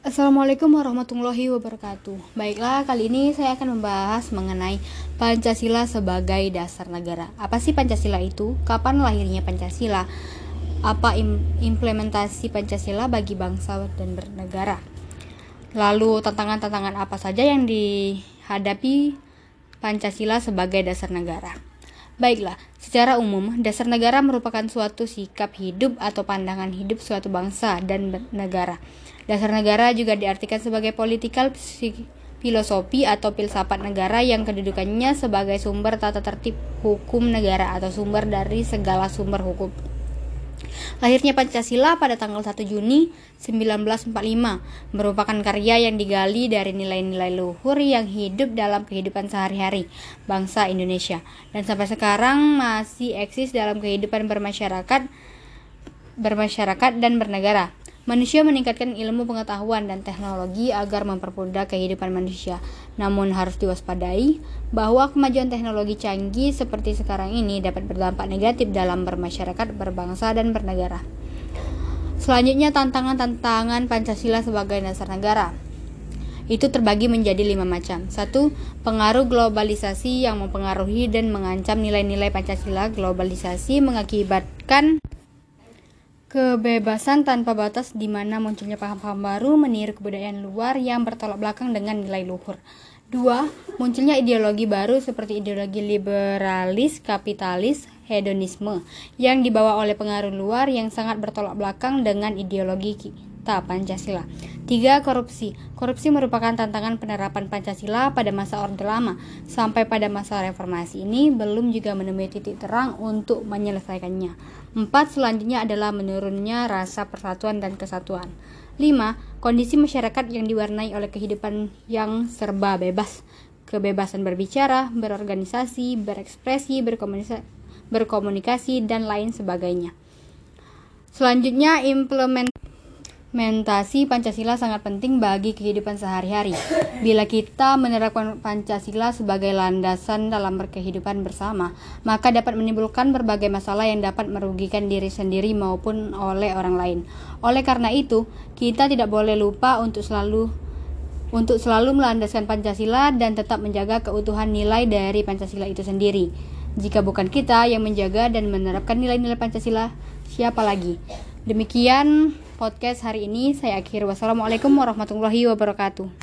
Assalamualaikum warahmatullahi wabarakatuh. Baiklah, kali ini saya akan membahas mengenai Pancasila sebagai dasar negara. Apa sih Pancasila itu? Kapan lahirnya Pancasila? Apa implementasi Pancasila bagi bangsa dan bernegara? Lalu tantangan-tantangan apa saja yang dihadapi Pancasila sebagai dasar negara? Baiklah, secara umum, dasar negara merupakan suatu sikap hidup atau pandangan hidup suatu bangsa dan negara Dasar negara juga diartikan sebagai politikal filosofi atau filsafat negara yang kedudukannya sebagai sumber tata tertib hukum negara atau sumber dari segala sumber hukum. Lahirnya Pancasila pada tanggal 1 Juni 1945 merupakan karya yang digali dari nilai-nilai luhur yang hidup dalam kehidupan sehari-hari bangsa Indonesia dan sampai sekarang masih eksis dalam kehidupan bermasyarakat bermasyarakat dan bernegara. Manusia meningkatkan ilmu pengetahuan dan teknologi agar mempermudah kehidupan manusia. Namun harus diwaspadai bahwa kemajuan teknologi canggih seperti sekarang ini dapat berdampak negatif dalam bermasyarakat, berbangsa, dan bernegara. Selanjutnya tantangan-tantangan Pancasila sebagai dasar negara. Itu terbagi menjadi lima macam. Satu, pengaruh globalisasi yang mempengaruhi dan mengancam nilai-nilai Pancasila. Globalisasi mengakibatkan Kebebasan tanpa batas di mana munculnya paham-paham baru meniru kebudayaan luar yang bertolak belakang dengan nilai luhur. Dua, munculnya ideologi baru seperti ideologi liberalis, kapitalis, hedonisme yang dibawa oleh pengaruh luar yang sangat bertolak belakang dengan ideologi Pancasila. Tiga, korupsi. Korupsi merupakan tantangan penerapan Pancasila pada masa Orde Lama sampai pada masa reformasi ini belum juga menemui titik terang untuk menyelesaikannya. Empat, selanjutnya adalah menurunnya rasa persatuan dan kesatuan. Lima, kondisi masyarakat yang diwarnai oleh kehidupan yang serba bebas. Kebebasan berbicara, berorganisasi, berekspresi, berkomunikasi, berkomunikasi dan lain sebagainya. Selanjutnya, implement Mentasi Pancasila sangat penting bagi kehidupan sehari-hari. Bila kita menerapkan Pancasila sebagai landasan dalam berkehidupan bersama, maka dapat menimbulkan berbagai masalah yang dapat merugikan diri sendiri maupun oleh orang lain. Oleh karena itu, kita tidak boleh lupa untuk selalu untuk selalu melandaskan Pancasila dan tetap menjaga keutuhan nilai dari Pancasila itu sendiri. Jika bukan kita yang menjaga dan menerapkan nilai-nilai Pancasila, siapa lagi? Demikian podcast hari ini saya akhiri. Wassalamualaikum warahmatullahi wabarakatuh.